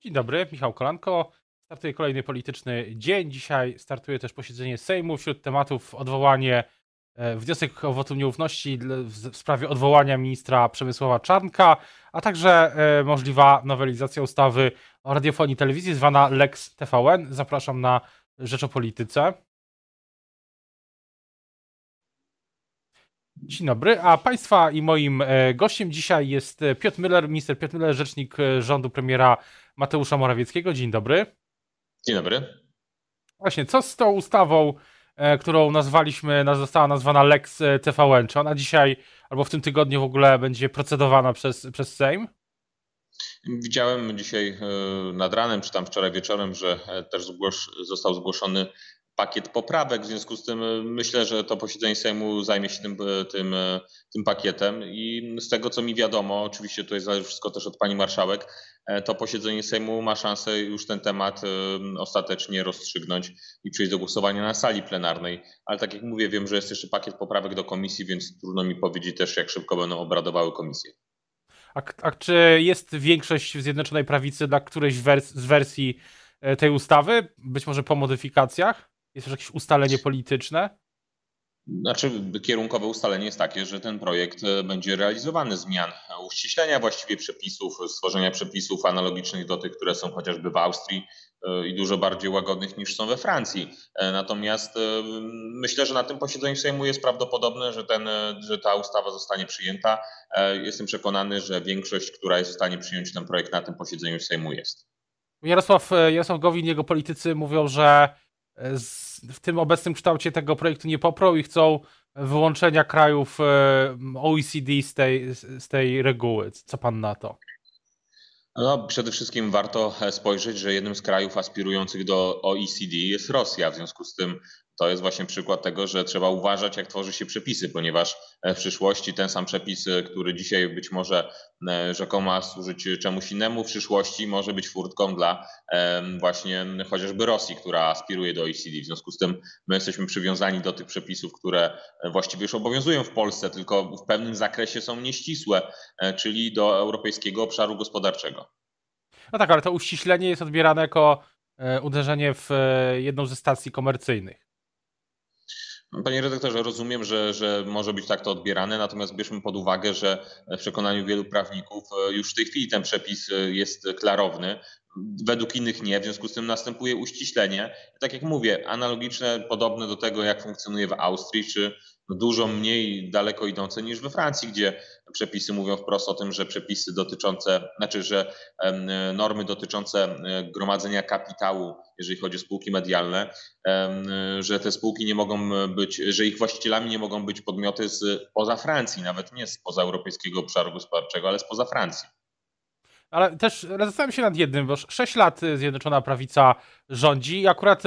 Dzień dobry, Michał Kolanko. Startuje kolejny polityczny dzień. Dzisiaj startuje też posiedzenie Sejmu. Wśród tematów odwołanie, e, wniosek o wotum nieufności w sprawie odwołania ministra Przemysława Czarnka, a także e, możliwa nowelizacja ustawy o radiofonii i telewizji zwana Lex TVN. Zapraszam na Rzecz o Polityce. Dzień dobry, a Państwa i moim e, gościem dzisiaj jest Piotr Müller, minister Piotr Müller, rzecznik rządu premiera Mateusza Morawieckiego. Dzień dobry. Dzień dobry. Właśnie, co z tą ustawą, e, którą nazwaliśmy, została nazwana Lex e, TVN? Czy ona dzisiaj albo w tym tygodniu w ogóle będzie procedowana przez, przez Sejm? Widziałem dzisiaj e, nad ranem, czy tam wczoraj wieczorem, że też zgłosz, został zgłoszony pakiet poprawek. W związku z tym e, myślę, że to posiedzenie Sejmu zajmie się tym, e, tym, e, tym pakietem. I z tego, co mi wiadomo, oczywiście tutaj zależy wszystko też od pani marszałek, to posiedzenie Sejmu ma szansę już ten temat ostatecznie rozstrzygnąć i przejść do głosowania na sali plenarnej. Ale tak jak mówię, wiem, że jest jeszcze pakiet poprawek do komisji, więc trudno mi powiedzieć też, jak szybko będą obradowały komisje. A, a czy jest większość w Zjednoczonej Prawicy dla którejś wers z wersji tej ustawy? Być może po modyfikacjach? Jest już jakieś ustalenie polityczne? Znaczy, kierunkowe ustalenie jest takie, że ten projekt e, będzie realizowany zmian, uściślenia właściwie przepisów, stworzenia przepisów analogicznych do tych, które są chociażby w Austrii e, i dużo bardziej łagodnych niż są we Francji. E, natomiast myślę, że na tym posiedzeniu Sejmu jest prawdopodobne, że, ten, że ta ustawa zostanie przyjęta. Jestem przekonany, że większość, która jest w stanie przyjąć ten projekt na tym posiedzeniu Sejmu jest. Jarosław, Jarosław Gowin, jego politycy mówią, że w tym obecnym kształcie tego projektu nie poprą i chcą wyłączenia krajów e, OECD z tej, z tej reguły. Co pan na to? No, przede wszystkim warto spojrzeć, że jednym z krajów aspirujących do OECD jest Rosja. W związku z tym to jest właśnie przykład tego, że trzeba uważać, jak tworzy się przepisy, ponieważ e, w przyszłości ten sam przepis, e, który dzisiaj być może e, rzekomo ma służyć czemuś innemu, w przyszłości może być furtką dla właśnie chociażby Rosji, która aspiruje do OECD. W związku z tym my jesteśmy przywiązani do tych przepisów, które właściwie już obowiązują w Polsce, tylko w pewnym zakresie są nieścisłe, czyli do Europejskiego Obszaru Gospodarczego. No tak, ale to uściślenie jest odbierane jako uderzenie w jedną ze stacji komercyjnych. Panie redaktorze, rozumiem, że, że może być tak to odbierane, natomiast bierzmy pod uwagę, że w przekonaniu wielu prawników e, już w tej chwili ten przepis e, jest klarowny, według innych nie, w związku z tym następuje uściślenie. Tak jak mówię, analogiczne, podobne do tego, jak funkcjonuje w Austrii czy dużo mniej daleko idące niż we Francji, gdzie przepisy mówią wprost o tym, że przepisy dotyczące, znaczy, że normy dotyczące gromadzenia kapitału, jeżeli chodzi o spółki medialne, że te spółki nie mogą być, że ich właścicielami nie mogą być podmioty z poza Francji, nawet nie z poza europejskiego obszaru gospodarczego, ale spoza Francji. Ale też zastanawiam się nad jednym, bo 6 lat Zjednoczona Prawica rządzi i akurat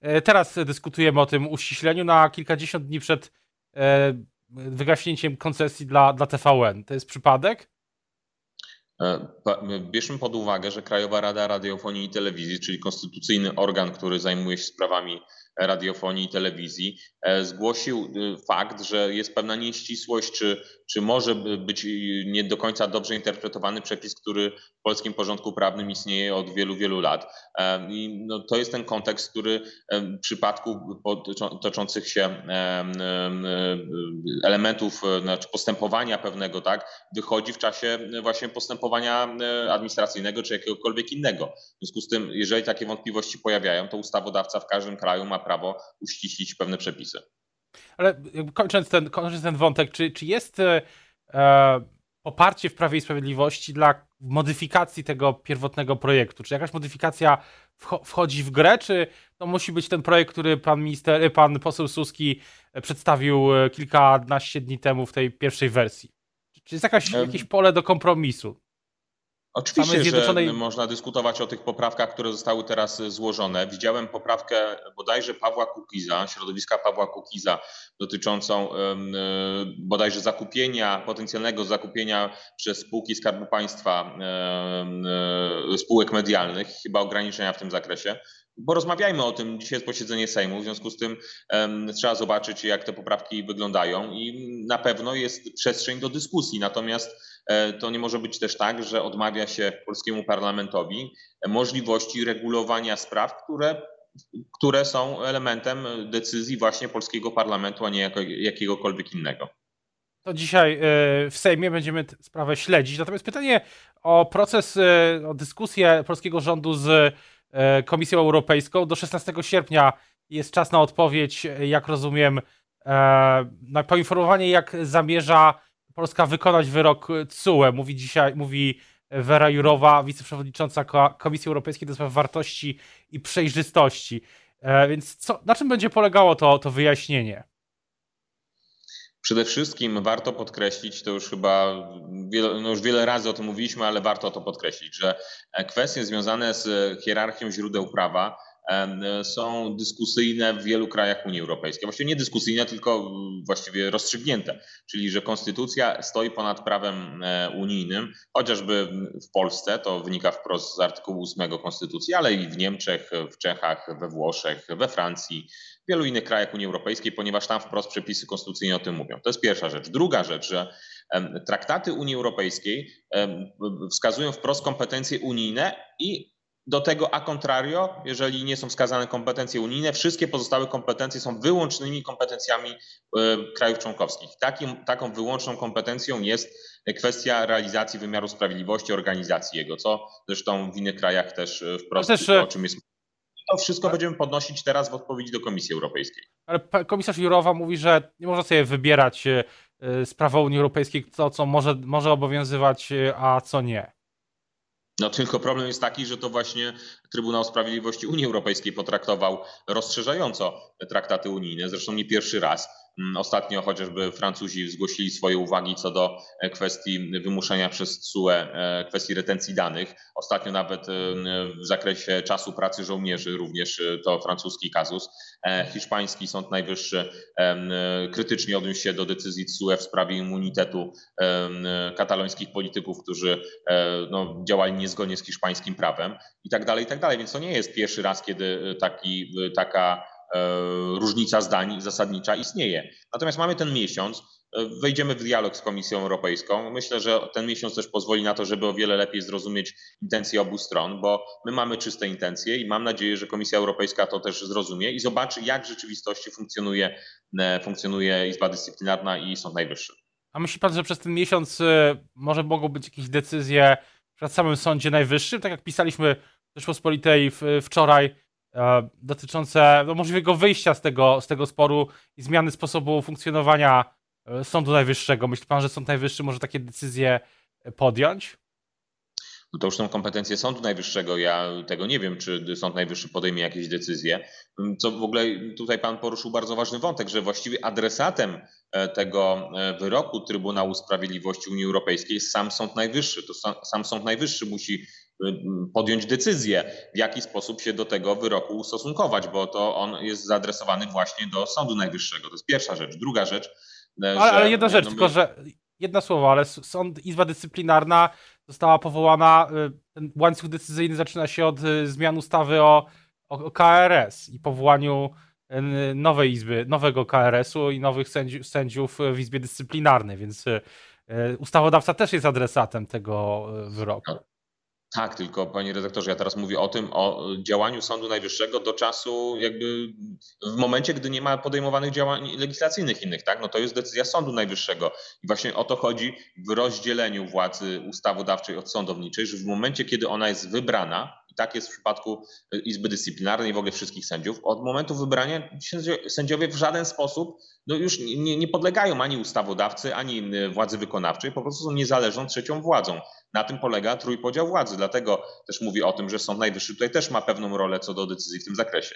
e, teraz dyskutujemy o tym uściśleniu na kilkadziesiąt dni przed E, wygaśnięciem koncesji dla, dla TVN. To jest przypadek? E, bierzmy pod uwagę, że Krajowa Rada Radiofonii i Telewizji, czyli konstytucyjny organ, który zajmuje się sprawami radiofonii i telewizji, e, zgłosił e, fakt, że jest pewna nieścisłość, czy, czy może być nie do końca dobrze interpretowany przepis, który w polskim porządku prawnym istnieje od wielu, wielu lat. E, I no, to jest ten kontekst, który w przypadku toczących się elementów, znaczy postępowania pewnego, tak, wychodzi w czasie właśnie postępowania administracyjnego czy jakiegokolwiek innego. W związku z tym, jeżeli takie wątpliwości pojawiają, to ustawodawca w każdym kraju ma prawo uściślić pewne przepisy. Ale kończąc ten, kończąc ten wątek, czy, czy jest e, e, poparcie w Prawie i Sprawiedliwości dla modyfikacji tego pierwotnego projektu? Czy jakaś modyfikacja wchodzi w grę, czy to musi być ten projekt, który pan minister, pan poseł Suski przedstawił e, kilkanaście dni temu w tej pierwszej wersji? Czy jest jakaś, jakieś pole do kompromisu? Oczywiście, Zjednoczonej... że można dyskutować o tych poprawkach, które zostały teraz złożone. Widziałem poprawkę bodajże Pawła Kukiza, środowiska Pawła Kukiza, dotyczącą e, bodajże zakupienia, potencjalnego zakupienia przez spółki Skarbu Państwa e, spółek medialnych, chyba ograniczenia w tym zakresie. Porozmawiajmy o tym. Dzisiaj jest posiedzenie Sejmu, w związku z tym um, trzeba zobaczyć, jak te poprawki wyglądają i na pewno jest przestrzeń do dyskusji. Natomiast to nie może być też tak, że odmawia się polskiemu parlamentowi możliwości regulowania spraw, które które są elementem decyzji właśnie polskiego parlamentu, a nie jakiegokolwiek innego. To dzisiaj e, w Sejmie będziemy sprawę śledzić. Natomiast pytanie o proces, e, o dyskusję polskiego rządu z e, Komisją Europejską. Do 16 sierpnia jest czas na odpowiedź, jak rozumiem, na poinformowanie, jak zamierza Polska wykonać wyrok CUE. Mówi dzisiaj, mówi Wera Jurowa, wiceprzewodnicząca Komisji Europejskiej do spraw wartości i przejrzystości. Więc co, na czym będzie polegało to, to wyjaśnienie? Przede wszystkim warto podkreślić, to już chyba wiele, no już wiele razy o tym mówiliśmy, ale warto to podkreślić, że kwestie związane z hierarchią źródeł prawa są dyskusyjne w wielu krajach Unii Europejskiej. Właściwie nie dyskusyjne, tylko właściwie rozstrzygnięte, czyli że konstytucja stoi ponad prawem e, unijnym, chociażby w Polsce, to wynika wprost z artykułu 8 konstytucji, ale i w Niemczech, w Czechach, we Włoszech, we Francji, w wielu innych krajach Unii Europejskiej, ponieważ tam wprost przepisy konstytucyjne o tym mówią. To jest pierwsza rzecz. Druga rzecz, że traktaty Unii Europejskiej wskazują wprost kompetencje unijne i do tego a contrario, jeżeli nie są wskazane kompetencje unijne, wszystkie pozostałe kompetencje są wyłącznymi kompetencjami e, krajów członkowskich. Takim, taką wyłączną kompetencją jest kwestia realizacji wymiaru sprawiedliwości, organizacji jego, co zresztą w innych krajach też e, wprost, też, e, o czym jest to wszystko tak. będziemy podnosić teraz w odpowiedzi do Komisji Europejskiej. Ale komisarz Jurowa mówi, że nie można sobie wybierać z prawa Unii Europejskiej, co, co może, może obowiązywać, a co nie. No tylko problem jest taki, że to właśnie Trybunał Sprawiedliwości Unii Europejskiej potraktował rozszerzająco traktaty unijne, zresztą nie pierwszy raz. Mm, ostatnio chociażby Francuzi zgłosili swoje uwagi co do e, kwestii wymuszenia przez TSUE e, kwestii retencji danych. Ostatnio nawet e, w zakresie czasu pracy żołnierzy również to francuski kazus. Hiszpański Sąd Najwyższy krytycznie odniósł się do decyzji TSUE w sprawie immunitetu katalońskich polityków, którzy no, działali niezgodnie z hiszpańskim prawem i tak dalej, i tak dalej. Więc to nie jest pierwszy raz, kiedy taki, taka E, różnica zdań zasadnicza istnieje. Natomiast mamy ten miesiąc, e, wejdziemy w dialog z Komisją Europejską. Myślę, że ten miesiąc też pozwoli na to, żeby o wiele lepiej zrozumieć intencje obu stron, bo my mamy czyste intencje i mam nadzieję, że Komisja Europejska to też zrozumie i zobaczy, jak w rzeczywistości funkcjonuje, e, funkcjonuje Izba Dyscyplinarna i Sąd Najwyższy. A myśli pan, że przez ten miesiąc może mogą być jakieś decyzje przed samym Sądzie Najwyższym? Tak jak pisaliśmy Rzeczpospolitej wczoraj, E, dotyczące no, możliwego wyjścia z tego, z tego sporu i zmiany sposobu funkcjonowania e, Sądu Najwyższego. Myśli pan, że Sąd Najwyższy może takie decyzje podjąć? No to już są kompetencje Sądu Najwyższego. Ja tego nie wiem, czy Sąd Najwyższy podejmie jakieś decyzje. Co w ogóle tutaj pan poruszył bardzo ważny wątek, że właściwie adresatem e, tego wyroku Trybunału Sprawiedliwości Unii Europejskiej jest sam Sąd Najwyższy. To sam Sąd Najwyższy musi podjąć decyzję, w jaki sposób się do tego wyroku ustosunkować, bo to on jest zaadresowany właśnie do Sądu Najwyższego. To jest pierwsza rzecz. Druga rzecz. E, ale, że, ale jedna rzecz, no tylko że jedna słowa, ale sąd, Izba Dyscyplinarna została powołana, e, ten łańcuch decyzyjny zaczyna się od e, zmian ustawy o, o KRS i powołaniu nowej izby, nowego KRS-u i nowych sędziów, sędziów w Izbie Dyscyplinarnej, więc ustawodawca też jest adresatem tego wyroku. Tak, tylko panie redaktorze, ja teraz mówię o tym, o działaniu Sądu Najwyższego do czasu jakby w momencie, gdy nie ma podejmowanych działań legislacyjnych innych, tak? No to jest decyzja Sądu Najwyższego. I właśnie o to chodzi w rozdzieleniu władzy ustawodawczej od sądowniczej, że w momencie, kiedy ona jest wybrana, i tak jest w przypadku Izby Dyscyplinarnej w ogóle wszystkich sędziów, od momentu wybrania sędziowie w żaden sposób no już nie, nie podlegają ani ustawodawcy, ani władzy wykonawczej, po prostu są niezależną trzecią władzą. Na tym polega trójpodział władzy. Dlatego też mówię o tym, że Sąd Najwyższy tutaj też ma pewną rolę co do decyzji w tym zakresie.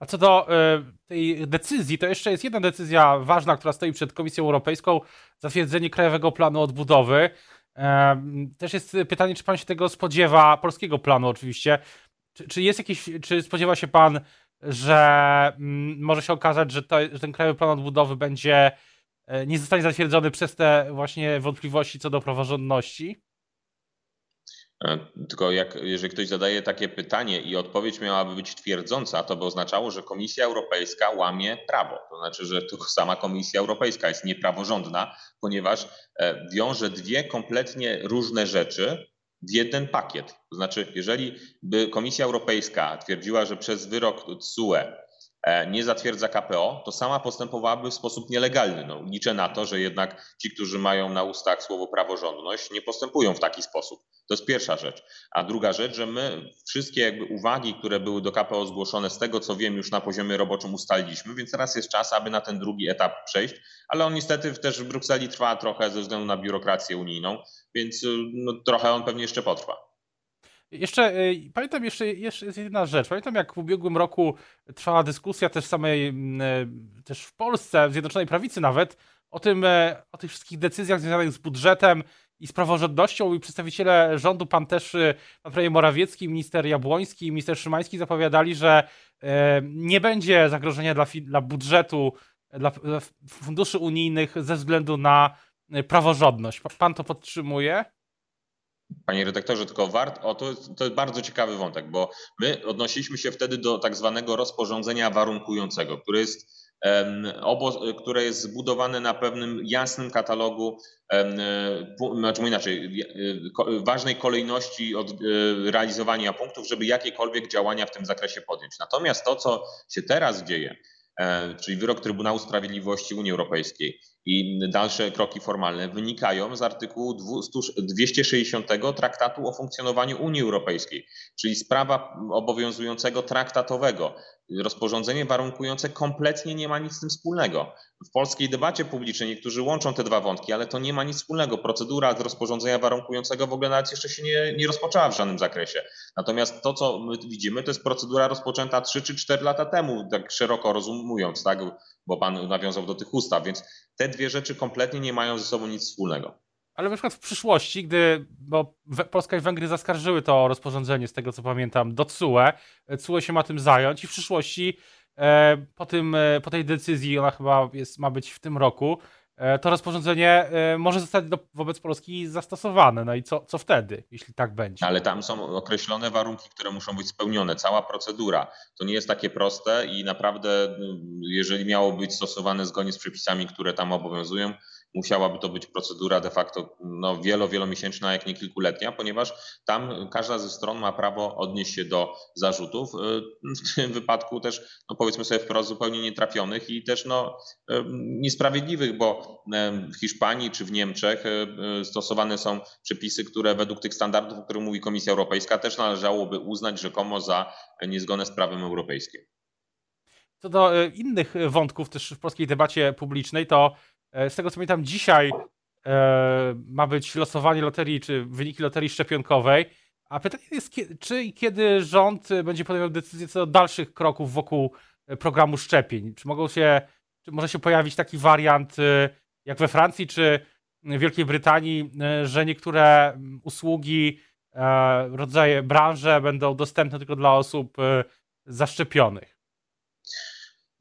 A co do y, tej decyzji, to jeszcze jest jedna decyzja ważna, która stoi przed Komisją Europejską zatwierdzenie Krajowego Planu Odbudowy. Y, też jest pytanie, czy pan się tego spodziewa, polskiego planu oczywiście. Czy, czy jest jakiś, czy spodziewa się pan, że mm, może się okazać, że, to, że ten Krajowy Plan Odbudowy będzie e, nie zostanie zatwierdzony przez te właśnie wątpliwości co do praworządności? E, tylko jak, jeżeli ktoś zadaje takie pytanie i odpowiedź miałaby być twierdząca, to by oznaczało, że Komisja Europejska łamie prawo. To znaczy, że tylko sama Komisja Europejska jest niepraworządna, ponieważ e, wiąże dwie kompletnie różne rzeczy w jeden pakiet. To znaczy, jeżeli by Komisja Europejska twierdziła, że przez wyrok TSUE nie zatwierdza KPO, to sama postępowałaby w sposób nielegalny. No, liczę na to, że jednak ci, którzy mają na ustach słowo praworządność, nie postępują w taki sposób. To jest pierwsza rzecz. A druga rzecz, że my wszystkie jakby uwagi, które były do KPO zgłoszone, z tego co wiem, już na poziomie roboczym ustaliliśmy, więc teraz jest czas, aby na ten drugi etap przejść, ale on niestety też w Brukseli trwa trochę ze względu na biurokrację unijną, więc no, trochę on pewnie jeszcze potrwa. Jeszcze y, pamiętam jeszcze, jeszcze jest jedna rzecz. Pamiętam jak w ubiegłym roku trwała dyskusja też samej, y, też w Polsce, w Zjednoczonej Prawicy nawet, o tym, y, o tych wszystkich decyzjach związanych z budżetem i z praworządnością i przedstawiciele rządu, pan też, pan premier Morawiecki, minister Jabłoński, minister Szymański zapowiadali, że nie będzie zagrożenia dla, dla budżetu, dla funduszy unijnych ze względu na praworządność. Pan to podtrzymuje? Panie redaktorze, tylko wart, o to, to jest bardzo ciekawy wątek, bo my odnosiliśmy się wtedy do tak zwanego rozporządzenia warunkującego, które jest, które jest zbudowane na pewnym jasnym katalogu, znaczy inaczej, e, ważnej kolejności od e, realizowania punktów, żeby jakiekolwiek działania w tym zakresie podjąć. Natomiast to, co się teraz dzieje, czyli wyrok Trybunału Sprawiedliwości Unii Europejskiej, i dalsze kroki formalne wynikają z artykułu 260 Traktatu o funkcjonowaniu Unii Europejskiej, czyli sprawa obowiązującego traktatowego. Rozporządzenie warunkujące kompletnie nie ma nic z tym wspólnego. W polskiej debacie publicznej niektórzy łączą te dwa wątki, ale to nie ma nic wspólnego. Procedura rozporządzenia warunkującego w ogóle nawet jeszcze się nie, nie rozpoczęła w żadnym zakresie. Natomiast to, co my widzimy, to jest procedura rozpoczęta 3 czy 4 lata temu, tak szeroko rozumując, tak? bo pan nawiązał do tych ustaw, więc te dwie rzeczy kompletnie nie mają ze sobą nic wspólnego. Ale na przykład w przyszłości, gdy, bo Polska i Węgry zaskarżyły to rozporządzenie, z tego co pamiętam, do CUE, CUE się ma tym zająć i w przyszłości e, po, tym, e, po tej decyzji, ona chyba jest, ma być w tym roku, to rozporządzenie e, może zostać do, wobec Polski zastosowane. No i co, co wtedy, jeśli tak będzie? Ale tam są określone warunki, które muszą być spełnione, cała procedura. To nie jest takie proste i naprawdę, jeżeli miało być stosowane zgodnie z przepisami, które tam obowiązują, musiałaby to być procedura de facto no, wielo, wielomiesięczna, jak nie kilkuletnia, ponieważ tam każda ze stron ma prawo odnieść się do zarzutów, w tym wypadku też, no powiedzmy sobie wprost, zupełnie nietrafionych i też no, niesprawiedliwych, bo w Hiszpanii czy w Niemczech stosowane są przepisy, które według tych standardów, o których mówi Komisja Europejska, też należałoby uznać rzekomo za niezgodne z prawem europejskim. Co do innych wątków też w polskiej debacie publicznej, to z tego co pamiętam, dzisiaj e, ma być losowanie loterii, czy wyniki loterii szczepionkowej. A pytanie jest, czy i kiedy rząd będzie podejmował decyzję co do dalszych kroków wokół e, programu szczepień? Czy mogą się, czy może się pojawić taki wariant jak we Francji czy Wielkiej Brytanii, że niektóre usługi, rodzaje, branże będą dostępne tylko dla osób zaszczepionych?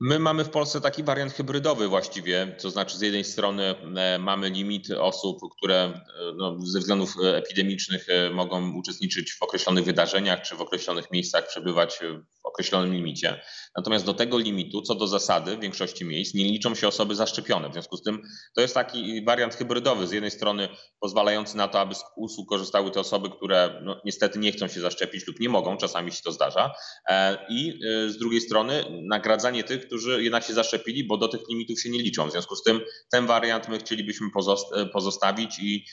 My mamy w Polsce taki wariant hybrydowy właściwie, to znaczy z jednej strony e, mamy limit osób, które e, no, ze względów epidemicznych e, mogą uczestniczyć w określonych wydarzeniach czy w określonych miejscach, przebywać w określonym limicie. Natomiast do tego limitu, co do zasady, w większości miejsc nie liczą się osoby zaszczepione. W związku z tym to jest taki wariant hybrydowy. Z jednej strony pozwalający na to, aby z usług korzystały te osoby, które no, niestety nie chcą się zaszczepić lub nie mogą, czasami się to zdarza. I z drugiej strony nagradzanie tych, którzy jednak się zaszczepili, bo do tych limitów się nie liczą. W związku z tym ten wariant my chcielibyśmy pozostawić i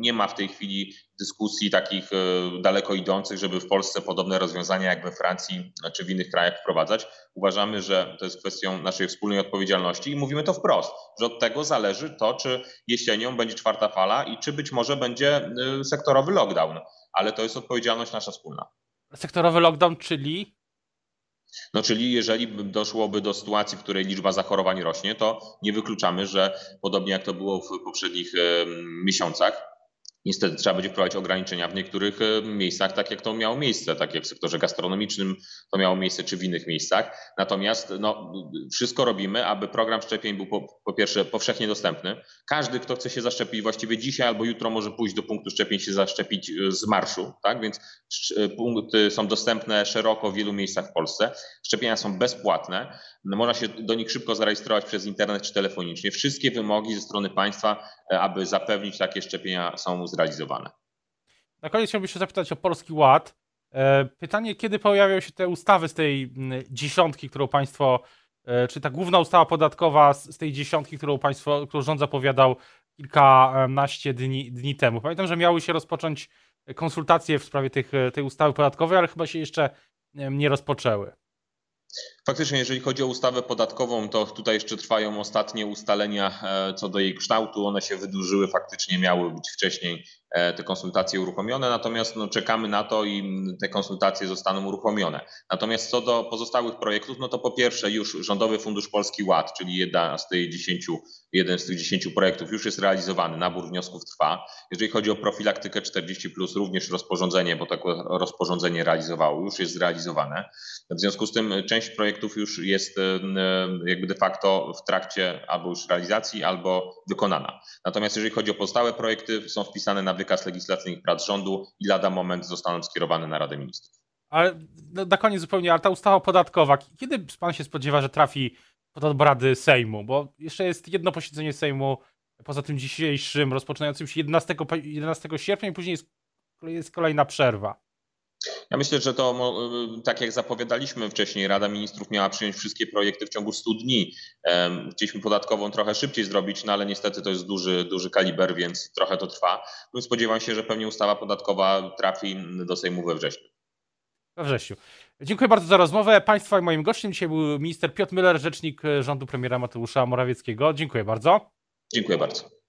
nie ma w tej chwili dyskusji takich e, daleko idących, żeby w Polsce podobne rozwiązania jak we Francji czy w innych krajach wprowadzać. Uważamy, że to jest kwestią naszej wspólnej odpowiedzialności i mówimy to wprost, że od tego zależy to, czy jesienią będzie czwarta fala i czy być może będzie e, sektorowy lockdown, ale to jest odpowiedzialność nasza wspólna. Sektorowy lockdown, czyli no czyli jeżeli doszłoby do sytuacji, w której liczba zachorowań rośnie, to nie wykluczamy, że podobnie jak to było w poprzednich miesiącach, Niestety trzeba będzie wprowadzić ograniczenia w niektórych e, miejscach, tak jak to miało miejsce, tak jak w sektorze gastronomicznym to miało miejsce, czy w innych miejscach. Natomiast no, wszystko robimy, aby program szczepień był po, po, pierwsze powszechnie dostępny. Każdy, kto chce się zaszczepić właściwie dzisiaj albo jutro może pójść do punktu szczepień się zaszczepić e, z marszu, tak? Więc e, punkty są dostępne szeroko w wielu miejscach w Polsce. Szczepienia są bezpłatne. No, można się do nich szybko zarejestrować przez internet czy telefonicznie. Wszystkie wymogi ze strony państwa, aby zapewnić takie szczepienia są zrealizowane. Na koniec chciałbym się zapytać o Polski Ład. E, pytanie, kiedy pojawią się te ustawy z tej dziesiątki, którą państwo, e, czy ta główna ustawa podatkowa z tej dziesiątki, którą państwo, którą rząd zapowiadał kilkanaście dni, dni temu. Pamiętam, że miały się rozpocząć konsultacje w sprawie tych, tej ustawy podatkowej, ale chyba się jeszcze nie rozpoczęły. Faktycznie, jeżeli chodzi o ustawę podatkową, to tutaj jeszcze trwają ostatnie ustalenia e, co do jej kształtu. One się wydłużyły, faktycznie miały być wcześniej te konsultacje uruchomione, natomiast no, czekamy na to i te konsultacje zostaną uruchomione. Natomiast co do pozostałych projektów, no to po pierwsze już Rządowy Fundusz Polski Ład, czyli jedna z tych 10, jeden z tych 10 projektów już jest realizowany, nabór wniosków trwa. Jeżeli chodzi o profilaktykę 40, również rozporządzenie, bo takie rozporządzenie realizowało, już jest zrealizowane. W związku z tym część projektów już jest e, jakby de facto w trakcie albo już realizacji, albo wykonana. Natomiast jeżeli chodzi o pozostałe projekty, są wpisane na wykaz legislacyjnych prac rządu i lada moment zostaną skierowane na Radę Ministrów. Ale no, na koniec zupełnie, ale ta ustawa podatkowa, kiedy pan się spodziewa, że trafi pod obrady Sejmu? Bo jeszcze jest jedno posiedzenie Sejmu, poza tym dzisiejszym, rozpoczynającym się 11, 11 sierpnia i później jest, jest kolejna przerwa. Ja myślę, że to y, tak jak zapowiadaliśmy wcześniej, Rada Ministrów miała przyjąć wszystkie projekty w ciągu 100 dni. Chcieliśmy podatkową trochę szybciej zrobić, no ale niestety to jest duży, duży kaliber, więc trochę to trwa. No spodziewam się, że pewnie ustawa podatkowa trafi do Sejmu we wrześniu. We wrześniu. Dziękuję bardzo za rozmowę. Państwa i moim gościem dzisiaj był minister Piotr Müller, rzecznik rządu premiera Mateusza Morawieckiego. Dziękuję bardzo. Dziękuję bardzo.